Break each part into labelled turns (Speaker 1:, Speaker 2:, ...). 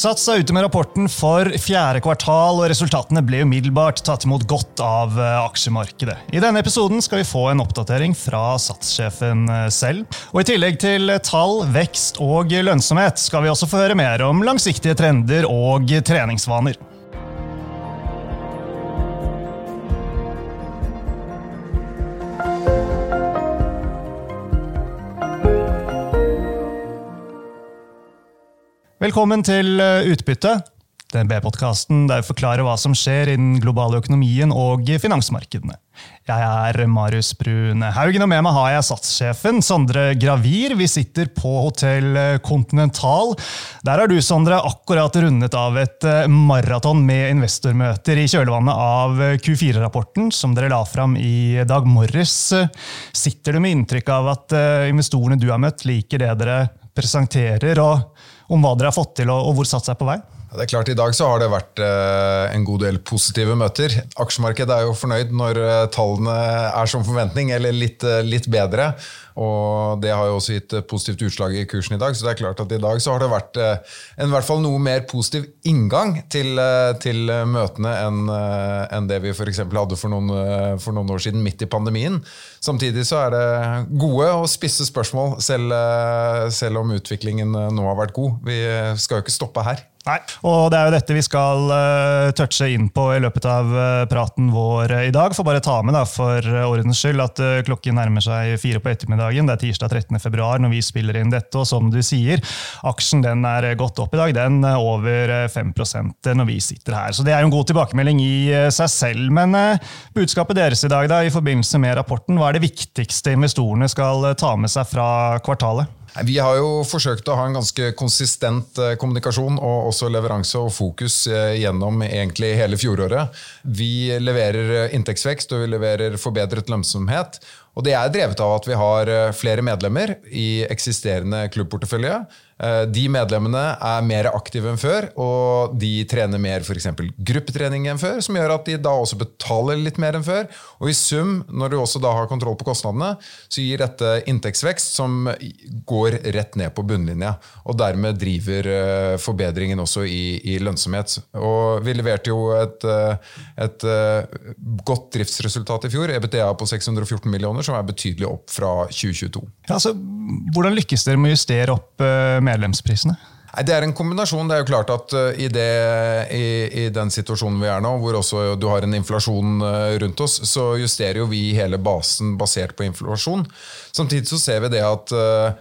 Speaker 1: Sats er ute med rapporten for fjerde kvartal, og resultatene ble umiddelbart tatt imot godt av eh, aksjemarkedet. I denne episoden skal vi få en oppdatering fra Sats-sjefen eh, selv. Og I tillegg til tall, vekst og lønnsomhet skal vi også få høre mer om langsiktige trender og treningsvaner. Velkommen til Utbytte, den B-podkasten der vi forklarer hva som skjer i den globale økonomien og finansmarkedene. Jeg er Marius Brun Haugen, og med meg har jeg satssjefen Sondre Gravir. Vi sitter på Hotell Continental. Der har du, Sondre, akkurat rundet av et eh, maraton med investormøter i kjølvannet av Q4-rapporten som dere la fram i dag morges. Sitter du med inntrykk av at eh, investorene du har møtt, liker det dere presenterer? og om hva dere har fått til, og hvor Sats er på vei?
Speaker 2: Det er klart, I dag så har det vært eh, en god del positive møter. Aksjemarkedet er jo fornøyd når eh, tallene er som forventning, eller litt, eh, litt, bedre. Og Det har jo også gitt positivt utslag i kursen i dag. Så det er klart at i dag så har det vært en i hvert fall noe mer positiv inngang til, til møtene enn, en det vi f.eks. hadde for noen, for noen, år siden, midt i pandemien. Samtidig så er det gode og spisse spørsmål, selv, selv om utviklingen nå har vært god. Vi skal jo ikke stoppe her.
Speaker 1: Nei, og det er jo dette vi skal uh, touche inn på i løpet av uh, praten vår uh, i dag. Får bare ta med da, for ordens skyld at klokken nærmer seg fire på ettermiddagen. Det er tirsdag 13. februar når vi spiller inn dette, og som du sier, aksjen den er gått opp i dag. Den er over 5% når vi sitter her. Så det er jo en god tilbakemelding i seg selv. Men budskapet deres i dag da, i forbindelse med rapporten, hva er det viktigste investorene skal ta med seg fra kvartalet?
Speaker 2: Vi har jo forsøkt å ha en ganske konsistent eh, kommunikasjon og også leveranse og fokus eh, gjennom egentlig hele fjoråret. Vi leverer eh, inntektsvekst og vi leverer forbedret lønnsomhet. Og det er drevet av at vi har flere medlemmer i eksisterende klubbportefølje. Eh, de medlemmene er mer aktive enn før, og de trener mer f.eks. gruppetrening enn før, som gjør at de da også betaler litt mer enn før. Og i sum, når du også da har kontroll på kostnadene, så gir dette inntektsvekst som går rett ned på bunnlinja. Og dermed driver eh, forbedringen også i, i lønnsomhet. Og vi leverte jo et, eh, et, godt driftsresultat i fjor, EBTA på 614 millioner, som er betydelig opp fra 2022.
Speaker 1: Ja, altså, hvordan lykkes dere med å justere opp medlemsprisene? medlemsprisene?
Speaker 2: Det er en kombinasjon. Det er jo klart at eh, i, det, i, i, den situasjonen vi er nå, hvor også du har en inflasjon eh, rundt oss, så justerer jo vi hele basen basert på inflasjon. Samtidig så ser vi det at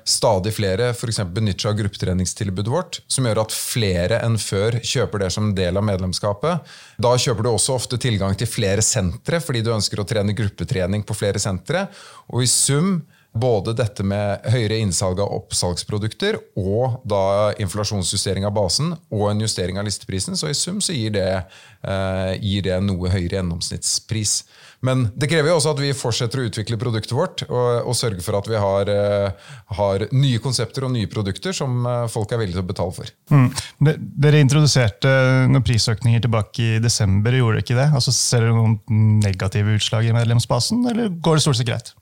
Speaker 2: stadig flere for benytter seg av gruppetreningstilbudet vårt, som gjør at flere enn før kjøper det som en del av medlemskapet. Da kjøper du også ofte tilgang til flere sentre, fordi du ønsker å trene gruppetrening på flere sentre. Og i sum både dette med høyere innsalg av oppsalgsprodukter og da inflasjonsjustering av basen og en justering av listeprisen. Så i sum så gir det, eh, gir det noe høyere gjennomsnittspris. Men det krever jo også at vi fortsetter å utvikle produktet vårt og, og sørge for at vi har, eh, har, nye konsepter og nye produkter som uh, folk er villige til å betale for. Mm.
Speaker 1: Dere introduserte noen prisøkninger tilbake i desember, gjorde dere ikke det? Altså, ser dere noen negative utslag i medlemsbasen, eller går det stort sett greit?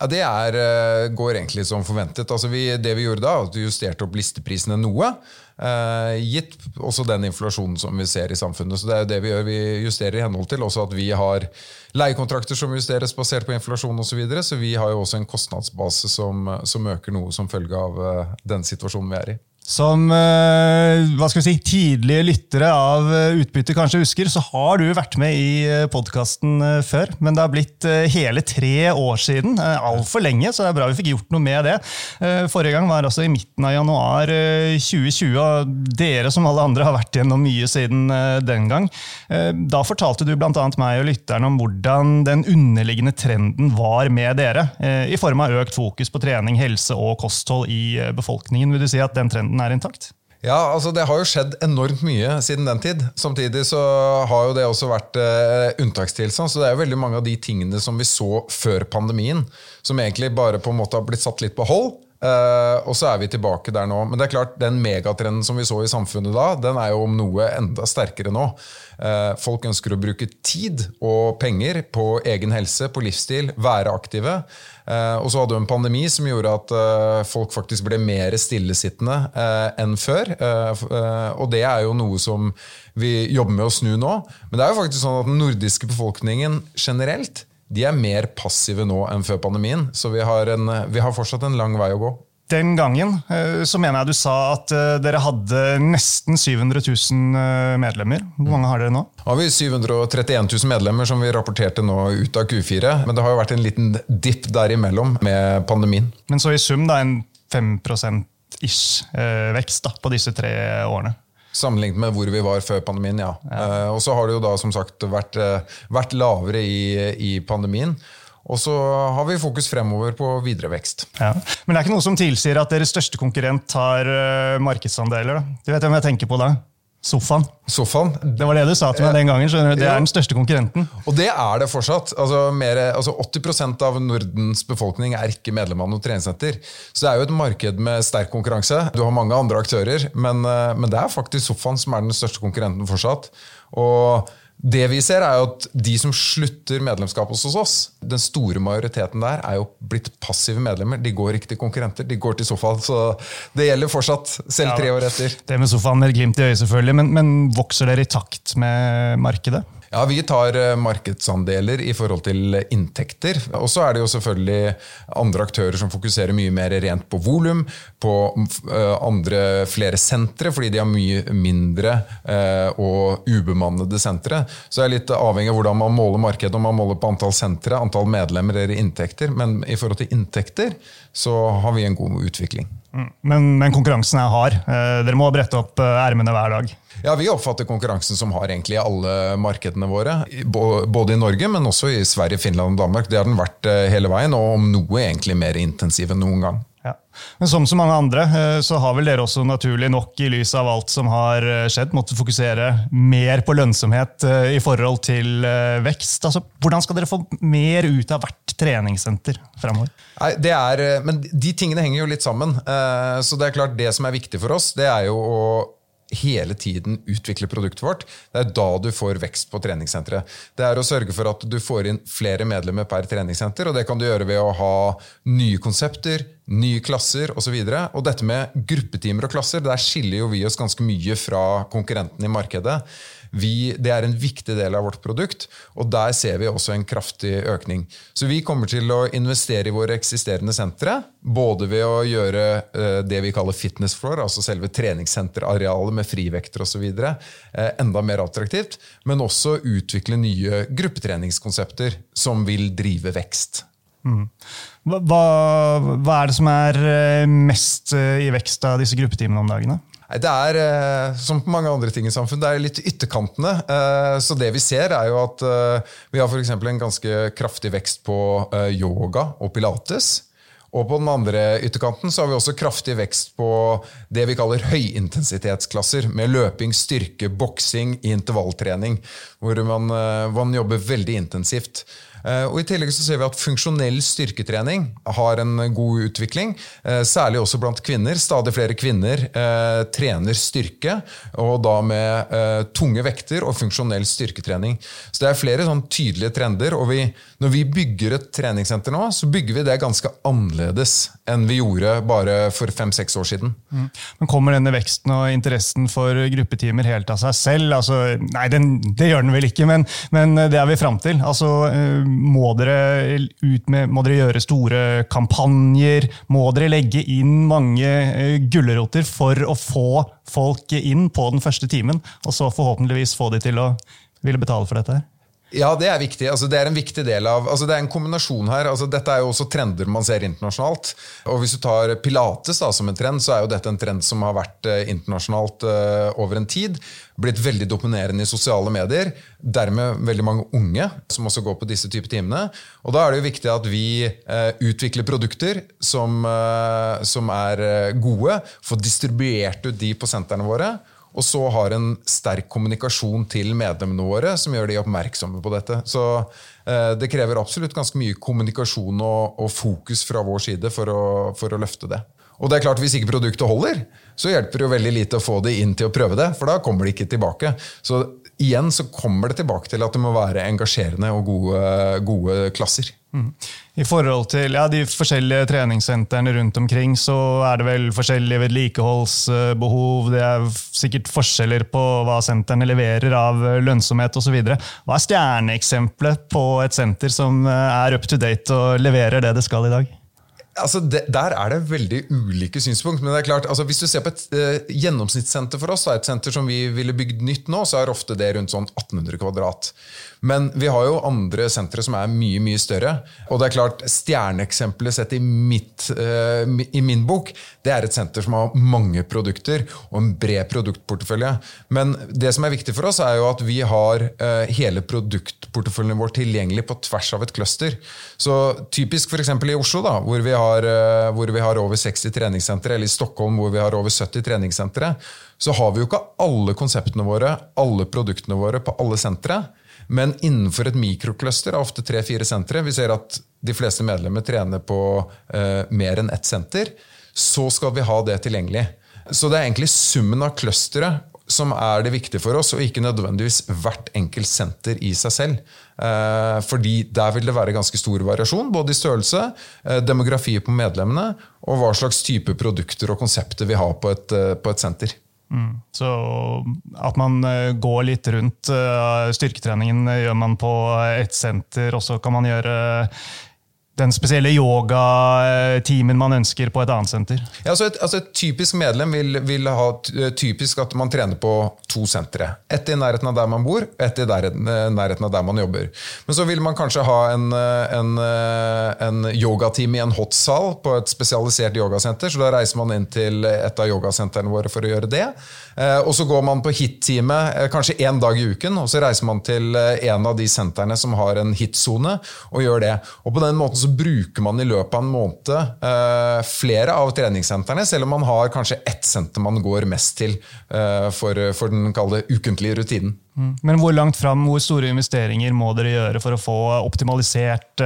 Speaker 2: Ja, Det er, eh, går egentlig som forventet. Altså vi, det vi gjorde da, at vi justerte opp listeprisene noe. Eh, gitt også den inflasjonen som vi ser i samfunnet. Så det er jo det vi gjør. Vi justerer i henhold til også at vi har leiekontrakter som justeres basert på inflasjon osv. Så, videre, så vi har jo også en kostnadsbase som, som øker noe som følge av uh, den situasjonen vi er i.
Speaker 1: Som eh, hva skal vi si, tidlige lyttere av eh, Utbytte kanskje husker, så har du vært med i eh, podkasten før. Men det har blitt hele tre år siden. Altfor lenge, så det er bra vi fikk gjort noe med det. Forrige gang var altså i midten av januar 2020, og dere som alle andre har vært gjennom mye siden den gang. Da fortalte du bl.a. meg og lytterne om hvordan den underliggende trenden var med dere, i form av økt fokus på trening, helse og kosthold i befolkningen. Vil du si at den trenden trenden er intakt?
Speaker 2: Ja, altså Det har jo skjedd enormt mye siden den tid. Samtidig så har jo det også vært eh, unntakstilstand. Så det er jo veldig mange av de tingene som vi så før pandemien, som egentlig bare på en måte har blitt satt litt på hold. Uh, og så er vi tilbake der nå. Men det er klart, den megatrenden som vi så i samfunnet da, den er jo om noe enda sterkere nå. Uh, folk ønsker å bruke tid og penger på egen helse, på livsstil, være aktive. Uh, og så hadde du en pandemi som gjorde at folk faktisk ble mer stillesittende enn før. og det er jo noe som vi jobber med å snu nå. Men det er jo faktisk sånn at den nordiske befolkningen generelt de er mer passive nå enn før pandemien. Så vi har, en, vi har fortsatt en lang vei å gå.
Speaker 1: Den gangen eh, så mener jeg du sa at eh, dere hadde nesten 700 000 eh, medlemmer. Hvor mange har dere nå?
Speaker 2: Nå har vi 731 000 medlemmer som vi rapporterte nå ut av Q4. Men det har jo vært en liten dipp derimellom med pandemien.
Speaker 1: Men så i sum da en 5 ish vekst da, på disse tre årene?
Speaker 2: Sammenlignet med hvor vi var før pandemien, ja. ja. Uh, og så har det jo da som sagt vært, uh, vært lavere i, i, pandemien. Og så har vi fokus fremover på videre vekst.
Speaker 1: Ja. Men det er ikke noe som tilsier at deres største konkurrent tar uh, markedsandeler? Da. Du vet hvem jeg tenker på da? Sofaen.
Speaker 2: Sofaen.
Speaker 1: Det var det du sa til meg den gangen. skjønner du? Det er den største konkurrenten.
Speaker 2: Og det er det fortsatt. Altså, mer, altså 80% av Nordens befolkning er ikke medlem av noe treningssenter. Så det er jo et marked med sterk konkurranse. Du har mange andre aktører, men, eh, men det er faktisk Sofaen som er den største konkurrenten fortsatt. Og det vi ser er jo at De som slutter medlemskap hos oss, den store majoriteten der er jo blitt passive medlemmer. De går ikke til konkurrenter, de går til sofaen. Så det gjelder fortsatt, selv tre år etter.
Speaker 1: Det med sofaen med glimt i øyet, selvfølgelig, men, men vokser dere i takt med markedet?
Speaker 2: Ja, Vi tar eh, markedsandeler i forhold til inntekter. Og så er det jo selvfølgelig andre aktører som fokuserer mye mer rent på volum, på eh, andre flere sentre, fordi de har mye mindre eh, og ubemannede sentre. Så det er litt avhengig av hvordan man måler markedet, om man måler på antall sentre, antall medlemmer eller inntekter. Men i forhold til inntekter så har vi en god utvikling.
Speaker 1: Mm. Men, men konkurransen er hard. Dere må brette opp ermene hver dag.
Speaker 2: Ja, Vi oppfatter konkurransen som har egentlig i alle markedene våre. Både i Norge, men også i Sverige, Finland og Danmark. Det har den vært eh, hele veien, og om noe egentlig mer intensiv enn noen gang.
Speaker 1: Men som så mange andre, eh, så har vel dere også naturlig nok i lys av alt som har eh, skjedd, måttet fokusere mer på lønnsomhet i forhold til vekst. Altså, hvordan skal dere få mer ut av hvert treningssenter fremover?
Speaker 2: Nei, det er, men De tingene henger jo litt sammen. Så det er klart det som er viktig for oss, det er jo å hele tiden utvikle produktet vårt. Det er da du får vekst på treningssenteret. Det er å sørge for at du får inn flere medlemmer per treningssenter. og Det kan du gjøre ved å ha nye konsepter, nye klasser osv. Og, så og dette med gruppetimer og klasser, der skiller jo vi oss ganske mye fra konkurrentene i markedet. Vi, det er en viktig del av vårt produkt, og der ser vi også en kraftig økning. Så vi kommer til å investere i våre eksisterende sentre, både ved å gjøre uh, det vi kaller fitness floor, altså selve treningssenterarealet med frivekter osv., eh, enda mer attraktivt, men også utvikle nye gruppetreningskonsepter som vil drive vekst. Mm.
Speaker 1: Hva, hva, er det som er eh, mest i vekst av disse gruppetimene om dagen?
Speaker 2: Det er eh, som på mange andre ting i samfunnet, det er litt ytterkantene. Eh, så det vi ser, er jo at eh, vi har f.eks. en ganske kraftig vekst på yoga og pilates. Og på den andre ytterkanten så har vi også kraftig vekst på det vi kaller høyintensitetsklasser, med løping, styrke, boksing, intervalltrening, hvor man, man jobber veldig intensivt. Eh, og I tillegg så ser vi at funksjonell styrketrening har en god utvikling. Eh, særlig også blant kvinner. Stadig flere kvinner eh, trener styrke, og da med tunge vekter og funksjonell styrketrening. Så det er flere sånn tydelige trender. og vi, Når vi bygger et treningssenter nå, så bygger vi det ganske annerledes enn vi gjorde bare for fem-seks år siden. Mm.
Speaker 1: Men Kommer denne veksten og interessen for gruppetimer helt av seg selv? Altså, nei, den, det gjør den vel ikke, men, men det er vi fram til. Altså, må dere, med, må dere, gjøre store kampanjer? Må dere legge inn mange uh, gulroter for å få folk inn på den første timen? Og så forhåpentligvis få de til å ville betale for dette? her?
Speaker 2: Ja, det er viktig. Altså, det er en viktig del av, altså, det er en kombinasjon her. Altså, dette er jo også trender man ser internasjonalt. Og Hvis du tar pilates da, som en trend, så er jo dette en trend som har vært uh, internasjonalt uh, over en tid. Blitt veldig dominerende i sosiale medier. Dermed veldig mange unge som også går på disse typer timene. Og Da er det jo viktig at vi uh, utvikler produkter som, som er gode, får distribuert ut de på sentrene våre og så har en sterk kommunikasjon til medlemmene våre som gjør de oppmerksomme på dette. Så eh, det krever absolutt ganske mye kommunikasjon og, og fokus fra vår side for å, for å, løfte det. Og det er klart, Hvis ikke produktet holder, så hjelper det jo veldig lite å få de inn til å prøve det, for da kommer de ikke tilbake. Så igjen så kommer det tilbake til at det må være engasjerende og gode, gode klasser. Mm.
Speaker 1: I forhold til ja, de forskjellige treningssentrene rundt omkring, så er det vel forskjellige vedlikeholdsbehov. Det er sikkert forskjeller på hva sentrene leverer av lønnsomhet osv. Hva er stjerneeksempelet på et senter som er up to date og leverer det det skal i dag?
Speaker 2: Altså, det, Der er det veldig ulike synspunkt. men det er klart, altså, Hvis du ser på et eh, gjennomsnittssenter for oss, da, et senter som vi ville bygd nytt nå, så er ofte det rundt sånn 1800 kvadrat. Men vi har jo andre sentre som er mye mye større. Og det er klart, Stjerneeksempelet sett i, mitt, eh, i min bok, det er et senter som har mange produkter og en bred produktportefølje. Men det som er viktig for oss, er jo at vi har eh, hele produktporteføljen vår tilgjengelig på tvers av et cluster. Så typisk f.eks. i Oslo, da, hvor vi har har, eh, hvor vi har over 60 treningssentre, eller i Stockholm hvor vi har over 70 treningssentre, så har vi jo ikke alle konseptene våre, alle produktene våre på alle sentre. Men innenfor et mikrokluster av ofte tre-fire sentre, vi ser at de fleste medlemmer trener på eh, mer enn ett senter, så skal vi ha det tilgjengelig. Så det er egentlig summen av clusteret som er det viktige for oss, og ikke nødvendigvis hvert enkelt senter i seg selv. Eh, fordi der vil det være ganske stor variasjon, både i størrelse, eh, demografi på medlemmene, og hva slags type produkter og konsepter vi har på et, eh, på et senter.
Speaker 1: Mm. Så at man går litt rundt styrketreningen gjør man på ett senter, og så kan man gjøre den spesielle yogatimen man ønsker på et annet senter?
Speaker 2: Ja, altså et, altså et, typisk medlem vil, vil, ha typisk at man trener på to sentre. Ett i nærheten av der man bor, ett i nærheten av der man jobber. Men så vil man kanskje ha en, en, en yogatime i en hotsal på et spesialisert yogasenter, så da reiser man inn til et av yogasentrene våre for å gjøre det. Eh, og så går man på hit-time eh, kanskje én dag i uken, og så reiser man til eh, en av de sentrene som har en hit-sone, og gjør det. Og på den måten så bruker man i løpet av en måned flere av treningssentrene, selv om man har kanskje ett senter man går mest til for, for den kalde ukentlige rutinen.
Speaker 1: Mm. Men hvor langt fram, hvor store investeringer må dere gjøre for å få optimalisert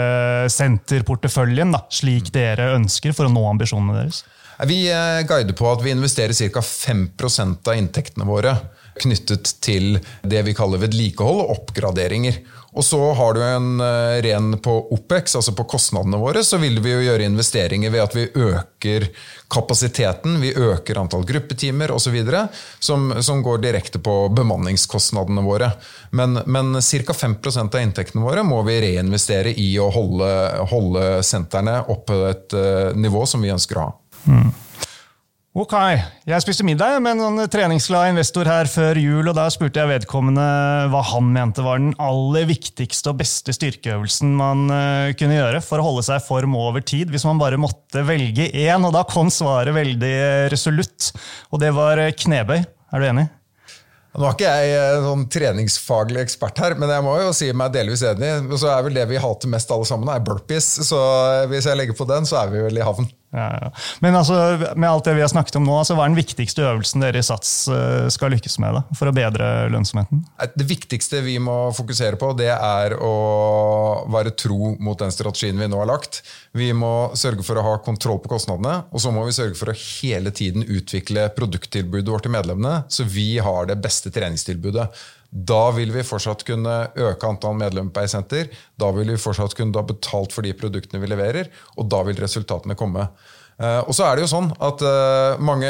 Speaker 1: senterporteføljen, da, slik dere ønsker, for å nå ambisjonene deres?
Speaker 2: Vi eh, guider på at vi investerer ca. 5% av inntektene våre knyttet til det vi kaller vedlikehold og oppgraderinger. Og så har du en eh, ren på OPEX, altså på kostnadene våre, så vil vi jo gjøre investeringer ved at vi øker kapasiteten, vi øker antall gruppetimer osv. Som, som går direkte på bemanningskostnadene våre. Men, men ca. 5% av inntektene våre må vi reinvestere i å holde, holde sentrene oppe på et uh, nivå som vi ønsker å ha. Mm.
Speaker 1: Ok, Jeg spiste middag med en treningsglad investor her før jul. og Da spurte jeg vedkommende hva han mente var den aller viktigste og beste styrkeøvelsen man uh, kunne gjøre for å holde seg i form over tid, hvis man bare måtte velge én. Og da kom svaret veldig resolutt, og det var knebøy. Er du enig?
Speaker 2: Nå er ikke jeg noen sånn treningsfaglig ekspert her, men jeg må jo si meg delvis enig. Så er vel det vi hater mest alle sammen, er burpees. Så hvis jeg legger på den, så er vi vel i havn.
Speaker 1: Ja, ja. Men altså, med alt det vi har snakket om nå, altså, hva er den viktigste øvelsen dere i Sats eh, skal lykkes med da, for å bedre lønnsomheten?
Speaker 2: Det viktigste vi må fokusere på, det er å være tro mot den strategien vi nå har lagt. Vi må sørge for å ha kontroll på kostnadene, og så må vi sørge for å hele tiden utvikle produkttilbudet vårt til medlemmene, så vi har det beste treningstilbudet. Da vil vi fortsatt kunne øke antall medlemmer på senter. Da vil vi fortsatt kunne ha betalt for de produktene vi leverer, og da vil resultatene komme. Uh, og så er det jo sånn at uh, mange,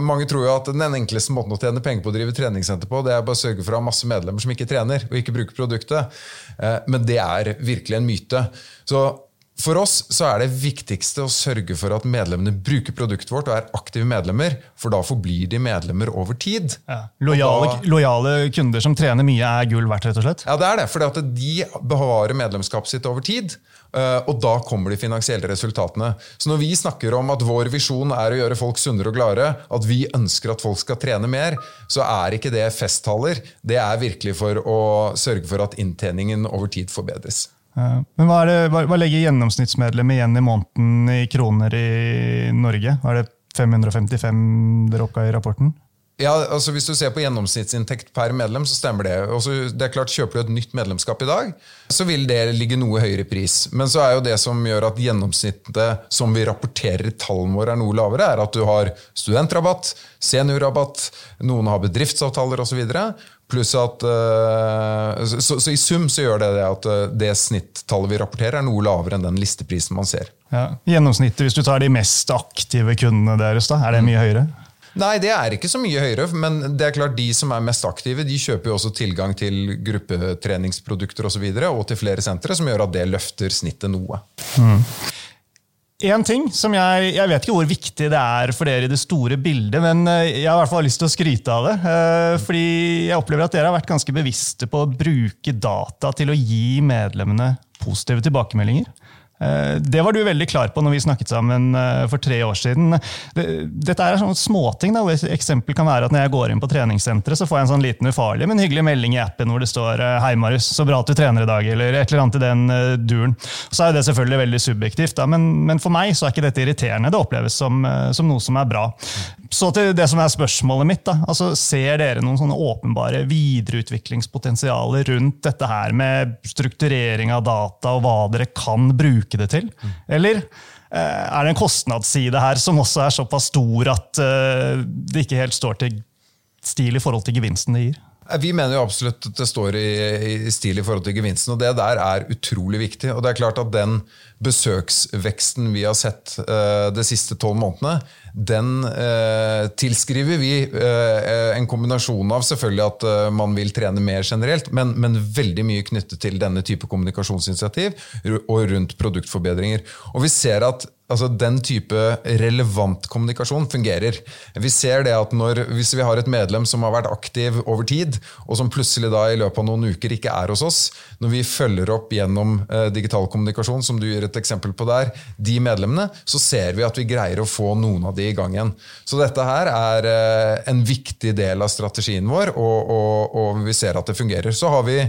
Speaker 2: mange, tror jo at den enkleste måten å tjene penger på å drive treningssenter på, det er bare å sørge for å ha masse medlemmer som ikke trener og ikke bruker produktet. Uh, men det er virkelig en myte. Så for oss så er det viktigste å sørge for at medlemmene bruker produktet vårt og er aktive medlemmer, for da forblir de medlemmer over tid. Ja.
Speaker 1: Lojale, da, lojale, kunder som trener mye, er gull verdt, rett og slett?
Speaker 2: Ja, det er det. For de bevarer medlemskapet sitt over tid. Eh, og da kommer de finansielle resultatene. Så når vi snakker om at vår visjon er å gjøre folk sunnere og gladere, at vi ønsker at folk skal trene mer, så er ikke det festtaler. Det er virkelig for å sørge for at inntjeningen over tid forbedres.
Speaker 1: Men hva, det, hva, hva legger gjennomsnittsmedlemmet igjen i måneden i kroner i Norge? Er det 555 dere oppga i rapporten?
Speaker 2: Ja, altså Hvis du ser på gjennomsnittsinntekt per medlem, så stemmer det. Også, det er klart Kjøper du et nytt medlemskap i dag, så vil det ligge noe høyere pris. Men så er jo det som gjør at gjennomsnittet som vi rapporterer i tallene våre, er noe lavere, er at du har studentrabatt, seniorrabatt, noen har bedriftsavtaler osv. Pluss at uh, så, så, i sum så gjør det det at uh, det snittallet vi rapporterer, er noe lavere enn den listeprisen man ser.
Speaker 1: Ja. Gjennomsnittet, hvis du tar de mest aktive kundene deres, da, er det mye høyere?
Speaker 2: Nei, det er ikke så mye høyere, men det er klart de som er mest aktive, de kjøper jo også tilgang til gruppetreningsprodukter osv. Og, så videre, og til flere sentre, som gjør at det løfter snittet noe. Mm.
Speaker 1: En ting som jeg, jeg vet ikke hvor viktig det er for dere i det store bildet, men eh, jeg har i hvert fall lyst til å skryte av det. Eh, fordi jeg opplever at dere har vært ganske bevisste på å bruke data til å gi medlemmene positive tilbakemeldinger. Eh, det var du veldig klar på når vi snakket sammen eh, for tre år siden. Dette er sånne småting. Et eksempel kan være at Når jeg går inn på treningssenteret, så får jeg en sånn liten ufarlig, men hyggelig melding i appen hvor det står eh, 'Hei, Marius, så bra at du trener i dag', eller et eller annet i den duren. Så er det selvfølgelig veldig subjektivt, da, men, men, for meg så er ikke dette irriterende. Det oppleves som, som noe som er bra. Så til det som er spørsmålet mitt. da, altså Ser dere noen sånne åpenbare videreutviklingspotensialer rundt dette her med strukturering av data, og hva dere kan bruke det til? Eller eh, er det en kostnadsside her som også er såpass stor at eh, det ikke helt står til stil i forhold til gevinsten det gir?
Speaker 2: Vi mener jo absolutt at det står i, i, stil i forhold til gevinsten, og det der er utrolig viktig. Og det er klart at den besøksveksten vi har sett uh, de siste tolv månedene, den uh, tilskriver vi uh, en kombinasjon av selvfølgelig at man vil trene mer generelt, men, men, veldig mye knyttet til denne type kommunikasjonsinitiativ og rundt produktforbedringer. Og vi ser at altså den type relevant kommunikasjon fungerer. Vi ser det at når, Hvis vi har et medlem som har vært aktiv over tid, og som plutselig da i løpet av noen uker ikke er hos oss, når vi følger opp gjennom digital kommunikasjon, som du gir et eksempel på der, de medlemmene, så ser vi at vi greier å få noen av de i gang igjen. Så dette her er eh, en viktig del av strategien vår, og, og, og vi ser at det fungerer. Så har vi,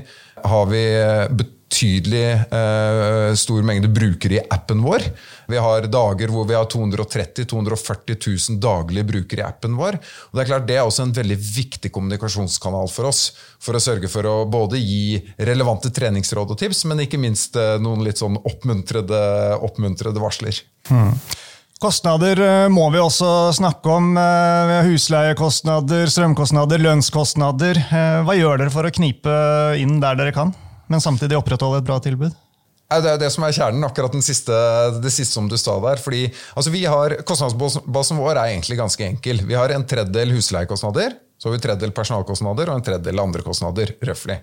Speaker 2: har vi eh, betydelig eh, stor mengde brukere i appen vår. Vi har dager hvor vi har 230 240 000 daglige brukere i appen vår. Og Det er klart det er også en veldig viktig kommunikasjonskanal for oss. For å sørge for å både gi relevante treningsråd og tips, men ikke minst eh, noen litt sånn oppmuntrede, oppmuntrede varsler. Hmm.
Speaker 1: Kostnader eh, må vi også snakke om. Eh, vi har husleiekostnader, strømkostnader, lønnskostnader. Hva gjør dere for å knipe inn der dere kan? Men samtidig opprettholde et bra tilbud?
Speaker 2: Det er det som er kjernen, akkurat siste, det siste som du sa der. Fordi, altså vi har, Kostnadsbasen vår er egentlig ganske enkel. Vi har en tredjedel husleiekostnader. Så har vi en tredjedel personalkostnader og en tredjedel andre kostnader. røftlig.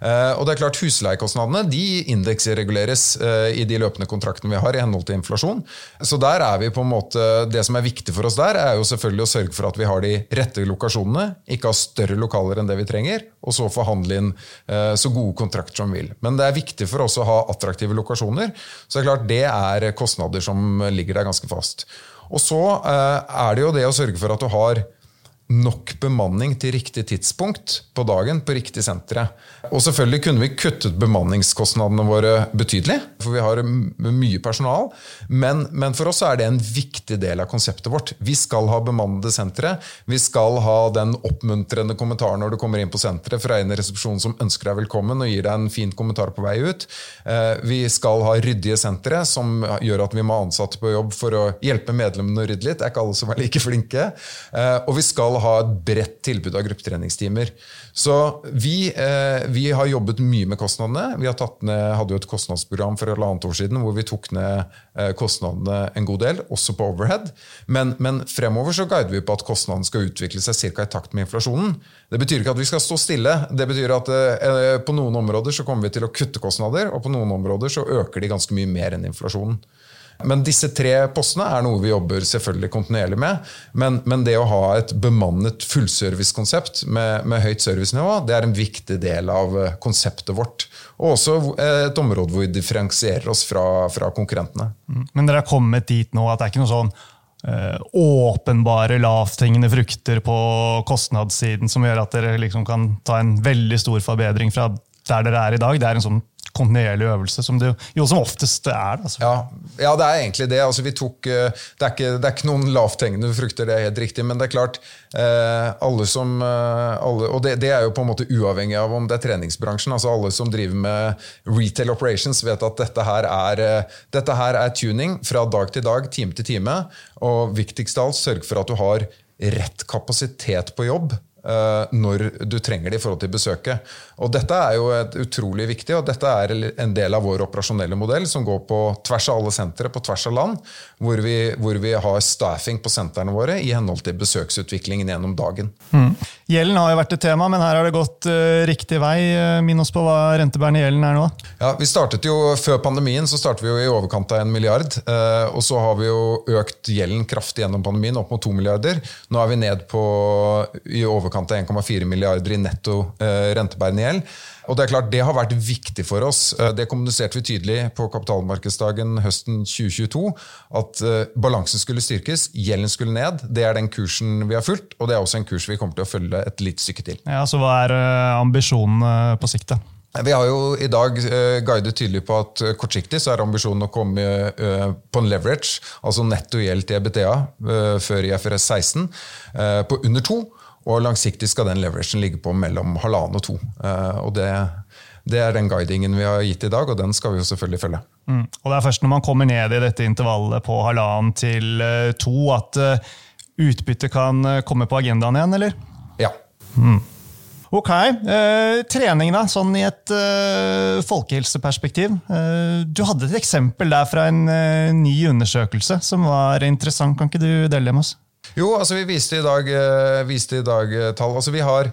Speaker 2: Eh, og det er klart Husleiekostnadene de indeksreguleres eh, i de løpende kontraktene vi har i henhold til inflasjon. Så der er vi på en måte, Det som er viktig for oss der, er jo selvfølgelig å sørge for at vi har de rette lokasjonene, ikke har større lokaler enn det vi trenger, og så forhandle inn eh, så gode kontrakter som vi vil. Men det er viktig for oss å ha attraktive lokasjoner. Så det er klart det er kostnader som ligger der ganske fast. Og så er det jo det å sørge for at du har nok bemanning til riktig tidspunkt på dagen på riktig senteret. Og selvfølgelig kunne vi kuttet bemanningskostnadene våre betydelig, for vi har mye personal. Men, men, for oss er det en viktig del av konseptet vårt. Vi skal ha bemannede sentre. Vi skal ha den oppmuntrende kommentaren når du kommer inn på senteret fra en i resepsjonen som ønsker deg velkommen og gir deg en fin kommentar på vei ut. Eh, vi skal ha ryddige sentre som gjør at vi må ha ansatte på jobb for å hjelpe medlemmene å rydde litt. Det er ikke alle som er like flinke. Eh, og vi skal ha et bredt tilbud av gruppetreningstimer. Så vi, eh, vi, har jobbet mye med kostnadene. Vi ned, hadde jo et kostnadsprogram for halvannet år siden hvor vi tok ned eh, kostnadene en god del, også på overhead. Men, men fremover så guider vi på at kostnadene skal utvikle seg ca. i takt med inflasjonen. Det betyr ikke at vi skal stå stille. Det betyr at eh, på noen områder så kommer vi til å kutte kostnader, og på noen områder så øker de ganske mye mer enn inflasjonen. Men disse tre postene er noe vi jobber selvfølgelig kontinuerlig med. Men, men det å ha et bemannet fullservicekonsept med, med høyt servicenivå, det er en viktig del av eh, konseptet vårt. Og også et område hvor vi differensierer oss fra, fra konkurrentene.
Speaker 1: Mm. Men dere har kommet dit nå at det er ikke noe sånn uh, åpenbare lavthengende frukter på kostnadssiden som gjør at dere liksom kan ta en veldig stor forbedring fra der dere er i dag. Det er en sånn kontinuerlig øvelse, som det jo som oftest er. Altså.
Speaker 2: Ja, ja, det er egentlig det. Altså, tok, det, er ikke, det, er ikke, noen lavthengende frukter, det er helt riktig. Men det er klart, eh, alle som alle, Og det, det, er jo på en måte uavhengig av om det er treningsbransjen. altså Alle som driver med retail operations, vet at dette her er, dette her er tuning fra dag til dag, time til time. Og viktigst av alt, sørg for at du har rett kapasitet på jobb når du trenger det i forhold til besøket. Og Dette er jo utrolig viktig, og dette er en del av vår operasjonelle modell som går på tvers av alle sentre på tvers av land, hvor vi, hvor vi har staffing på sentrene våre i henhold til besøksutviklingen gjennom dagen.
Speaker 1: Mm. Gjelden har jo vært et tema, men her har det gått uh, riktig vei. Eh, minn oss på hva rentebærende gjelden er nå.
Speaker 2: Ja, vi startet jo Før pandemien så startet vi jo i overkant av en milliard. Uh, og så har vi jo økt gjelden kraftig gjennom pandemien, opp mot to milliarder. Nå er vi ned på i overkant av 1,4 milliarder i netto uh, rentebærende gjeld. Og Det er klart, det har vært viktig for oss. Eh, det kommuniserte vi tydelig på kapitalmarkedsdagen høsten 2022. At eh, balansen skulle styrkes, gjelden skulle ned. Det er den kursen vi har fulgt, og det er også en kurs vi kommer til å følge et litt stykke til.
Speaker 1: Ja, Så hva er ambisjonen på sikt?
Speaker 2: Vi har jo i dag guidet tydelig på at kortsiktig så er ambisjonen å komme på en leverage, altså netto gjeld til EBTA, før IFRS 16, på under to. Og langsiktig skal den leveragen ligge på mellom halvannen og to. Eh, og det, det, er den guidingen vi har gitt i dag, og den skal vi jo selvfølgelig følge.
Speaker 1: Mm. Og Det er først når man kommer ned i dette intervallet på halvannen til eh, to, at uh, utbytte kan komme på agendaen igjen, eller?
Speaker 2: Ja.
Speaker 1: Mm. Ok. Eh, trening, da, sånn i et eh, folkehelseperspektiv. Eh, du hadde et eksempel der fra en ny undersøkelse som var interessant. Kan ikke du dele det med oss?
Speaker 2: Jo, altså vi viste i dag, eh, viste i dag eh, tall. Altså vi har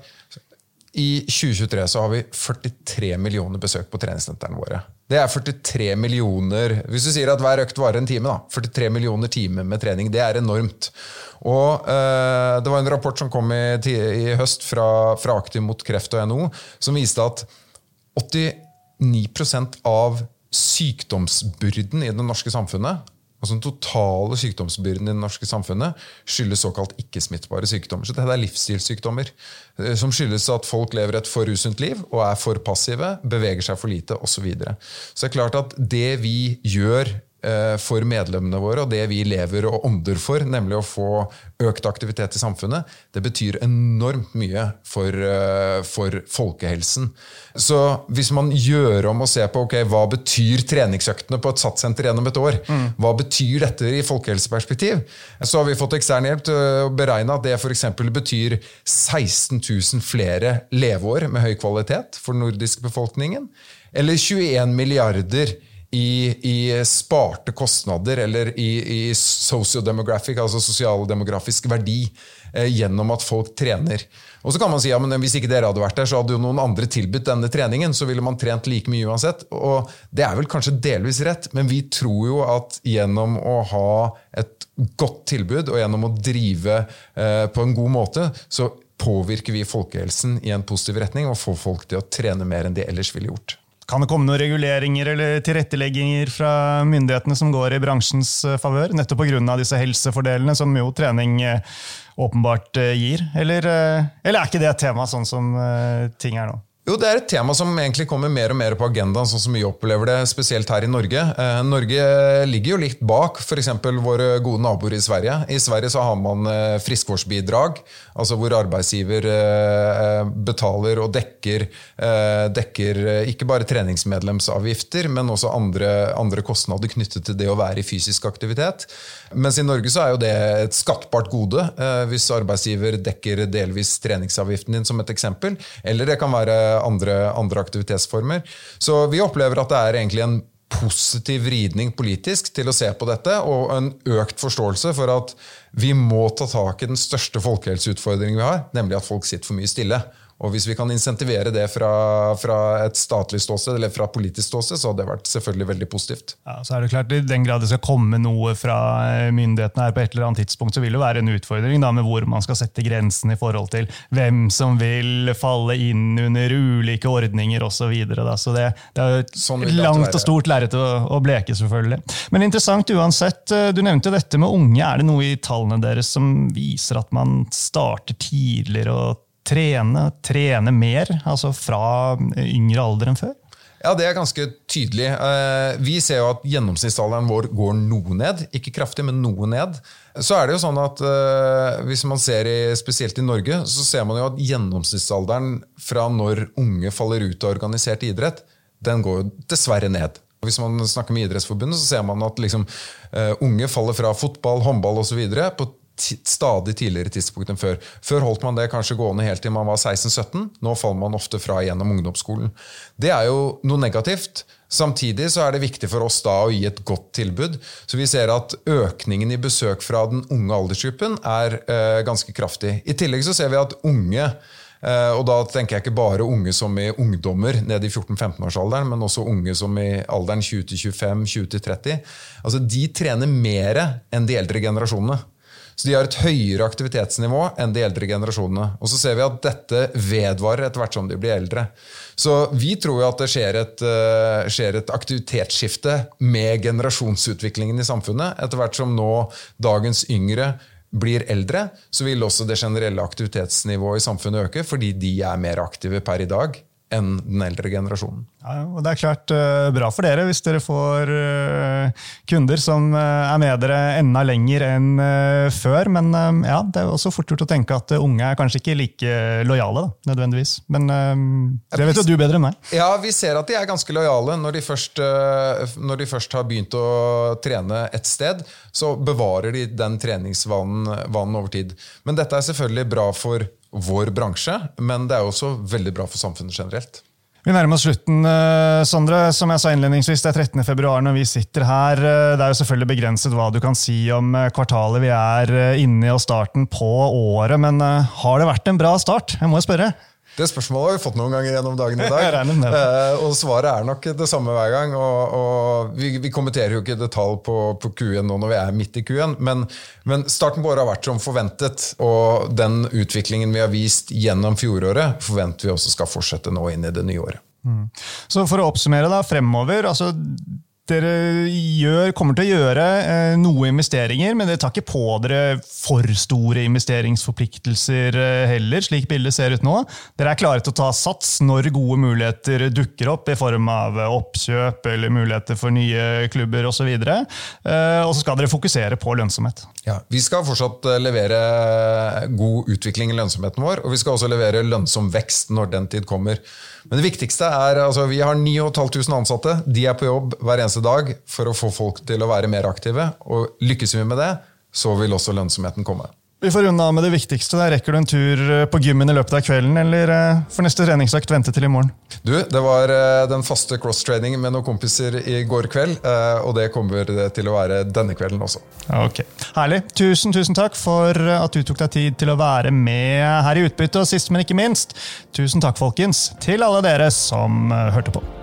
Speaker 2: i 2023 så har vi 43 millioner besøk på treningssentrene våre. Det er 43 millioner Hvis du sier at hver økt varer en time, da, 43 millioner timer med trening, det er enormt. Og eh, Det var en rapport som kom i, i høst fra, fra Aktiv mot kreft og NO, som viste at 89% av sykdomsbyrden i det norske samfunnet Altså Den totale sykdomsbyrden i det norske samfunnet skyldes såkalt ikke-smittbare sykdommer. Så dette er livsstilssykdommer eh, som skyldes at folk lever et for usunt liv og er for passive, beveger seg for lite osv. Så, videre. så det er klart at det vi gjør for medlemmene våre og det vi lever og ånder for, nemlig å få økt aktivitet i samfunnet, det betyr enormt mye for, eh, for folkehelsen. Så hvis man gjør om og ser på ok, hva betyr treningsøktene på et satssenter gjennom et år, mm. hva betyr dette i folkehelseperspektiv, så har vi fått ekstern hjelp til å beregne at det f.eks. betyr 16 000 flere leveår med høy kvalitet for den nordiske befolkningen, eller 21 milliarder i, i, sparte kostnader eller i, i sociodemographic, altså sosialdemografisk verdi, eh, gjennom at folk trener. Og så kan man si ja, men Hvis ikke dere hadde vært der, så hadde jo noen andre tilbudt denne treningen. Så ville man trent like mye uansett. Og Det er vel kanskje delvis rett, men vi tror jo at gjennom å ha et godt tilbud og gjennom å drive eh, på en god måte, så påvirker vi folkehelsen i en positiv retning og får folk til å trene mer enn de ellers ville gjort.
Speaker 1: Kan det komme noen reguleringer eller tilrettelegginger fra myndighetene som går i bransjens eh, favør? Nettopp pga. disse helsefordelene som jo trening eh, åpenbart eh, gir? Eller, eller er ikke det et tema sånn som ting er nå?
Speaker 2: Jo, Det er et tema som egentlig kommer mer og mer på agendaen, sånn som vi opplever det, spesielt her i Norge. Eh, Norge ligger jo litt bak f.eks. våre gode naboer i Sverige. I Sverige så har man eh, friskvårdsbidrag, altså hvor arbeidsgiver eh, betaler og dekker, eh, dekker eh, ikke bare treningsmedlemsavgifter, men også andre, andre, kostnader knyttet til det å være i fysisk aktivitet. Mens i Norge så er jo det et skattbart gode eh, hvis arbeidsgiver dekker delvis treningsavgiften din, som et eksempel. Eller det kan være andre, andre aktivitetsformer. Så vi opplever at det er egentlig en positiv vridning politisk til å se på dette, og en økt forståelse for at vi må ta tak i den største folkehelseutfordringen vi har, nemlig at folk sitter for mye stille. Og Hvis vi kan insentivere det fra, fra et statlig ståsted eller fra politisk ståsted, så hadde det vært selvfølgelig veldig positivt.
Speaker 1: Ja, så er det klart, I den grad det skal komme noe fra eh, myndighetene her på et eller annet tidspunkt, så vil det være en utfordring da, med hvor man skal sette grensen i forhold til hvem som vil falle inn under ulike ordninger osv. Så, videre, så det, det er et sånn langt og stort lerret å, å, bleke, selvfølgelig. Men interessant uansett. Eh, du nevnte dette med unge. Er det noe i tallene deres som viser at man starter tidligere og trene, trene mer, altså fra yngre alder enn før?
Speaker 2: Ja, det er ganske tydelig. Eh, vi ser jo at gjennomsnittsalderen vår går noe ned. Ikke kraftig, men noe ned. Så er det jo sånn at eh, Hvis man ser i, spesielt i Norge, så ser man jo at gjennomsnittsalderen fra når unge faller ut av organisert idrett, den går jo dessverre ned. Hvis man snakker med Idrettsforbundet, så ser man at liksom, uh, unge faller fra fotball, håndball osv. på stadig tidligere tidspunkt enn før. Før holdt man det kanskje gående helt til man var 16-17. Nå faller man ofte fra gjennom ungdomsskolen. Det er jo noe negativt. Samtidig så er det viktig for oss da å gi et godt tilbud. Så vi ser at økningen i besøk fra den unge aldersgruppen er eh, ganske kraftig. I tillegg så ser vi at unge eh, og da tenker jeg ikke bare unge som i ungdommer ned i 14-15-årsalderen, men også unge som i alderen 20-25, 20-30. Altså, De trener mer enn de eldre generasjonene. Så de har et høyere aktivitetsnivå enn de eldre generasjonene. Og så ser vi at dette vedvarer etter hvert som de blir eldre. Så vi tror jo at det skjer et, uh, skjer et aktivitetsskifte med generasjonsutviklingen i samfunnet. Etter hvert som nå dagens yngre blir eldre, så vil også det generelle aktivitetsnivået i samfunnet øke, fordi de er mer aktive per i dag enn den eldre generasjonen.
Speaker 1: Ja, og Det er klart uh, bra for dere hvis dere får uh, kunder som uh, er med dere enda lenger enn før. Men ja, det er også fort gjort å tenke at unge er kanskje ikke like lojale. Da, nødvendigvis. Men det vet jo du bedre enn meg.
Speaker 2: Ja, Vi ser at de er ganske lojale. Når de først, når de først har begynt å trene et sted, så bevarer de den treningsvanen over tid. Men dette er selvfølgelig bra for vår bransje, men det er også veldig bra for samfunnet generelt.
Speaker 1: Vi nærmer oss slutten, eh, Sondre. Som jeg sa innledningsvis, Det er 13. februar når vi sitter her. Eh, det er jo selvfølgelig begrenset hva du kan si om eh, kvartalet vi er inne i og starten på året, men har det vært en bra start? Jeg må jo spørre.
Speaker 2: Det spørsmålet har vi fått noen ganger gjennom dagen i dag. Eh, og svaret er nok det samme hver gang. Og, og vi, vi, kommenterer jo ikke detalj på, på Q1 nå når vi er midt i Q1, men, men, starten på året har vært som forventet. Og den utviklingen vi har vist gjennom fjoråret, forventer vi også skal fortsette nå inn i det nye året. Mm.
Speaker 1: Så for å oppsummere da, fremover, altså dere gjør, kommer til å gjøre eh, noe investeringer, men dere tar ikke på dere for store investeringsforpliktelser eh, heller, slik bildet ser ut nå. Dere er klare til å ta sats når gode muligheter dukker opp i form av oppkjøp eller muligheter for nye klubber osv. Og, så eh, og så skal dere fokusere på lønnsomhet.
Speaker 2: Ja, Vi skal fortsatt eh, levere god utvikling i lønnsomheten vår, og vi skal også levere lønnsom vekst når den tid kommer. Men det viktigste er altså vi har 9500 ansatte. De er på jobb hver eneste dag for å få folk til å være mer aktive. Og lykkes vi med det, så vil også lønnsomheten komme.
Speaker 1: Vi får runde av med det viktigste. Der. Rekker du en tur eh, på gymmen i løpet av kvelden, eller for får neste treningsøkt vente til i morgen?
Speaker 2: Du, Det var eh, den faste cross-training med noen kompiser i går kveld, og det kommer til å være denne kvelden også.
Speaker 1: Ok, Herlig. Tusen, tusen takk for at du tok deg tid til å være med her i Utbytte, og sist, men ikke minst, tusen takk, folkens, til alle dere som hørte på.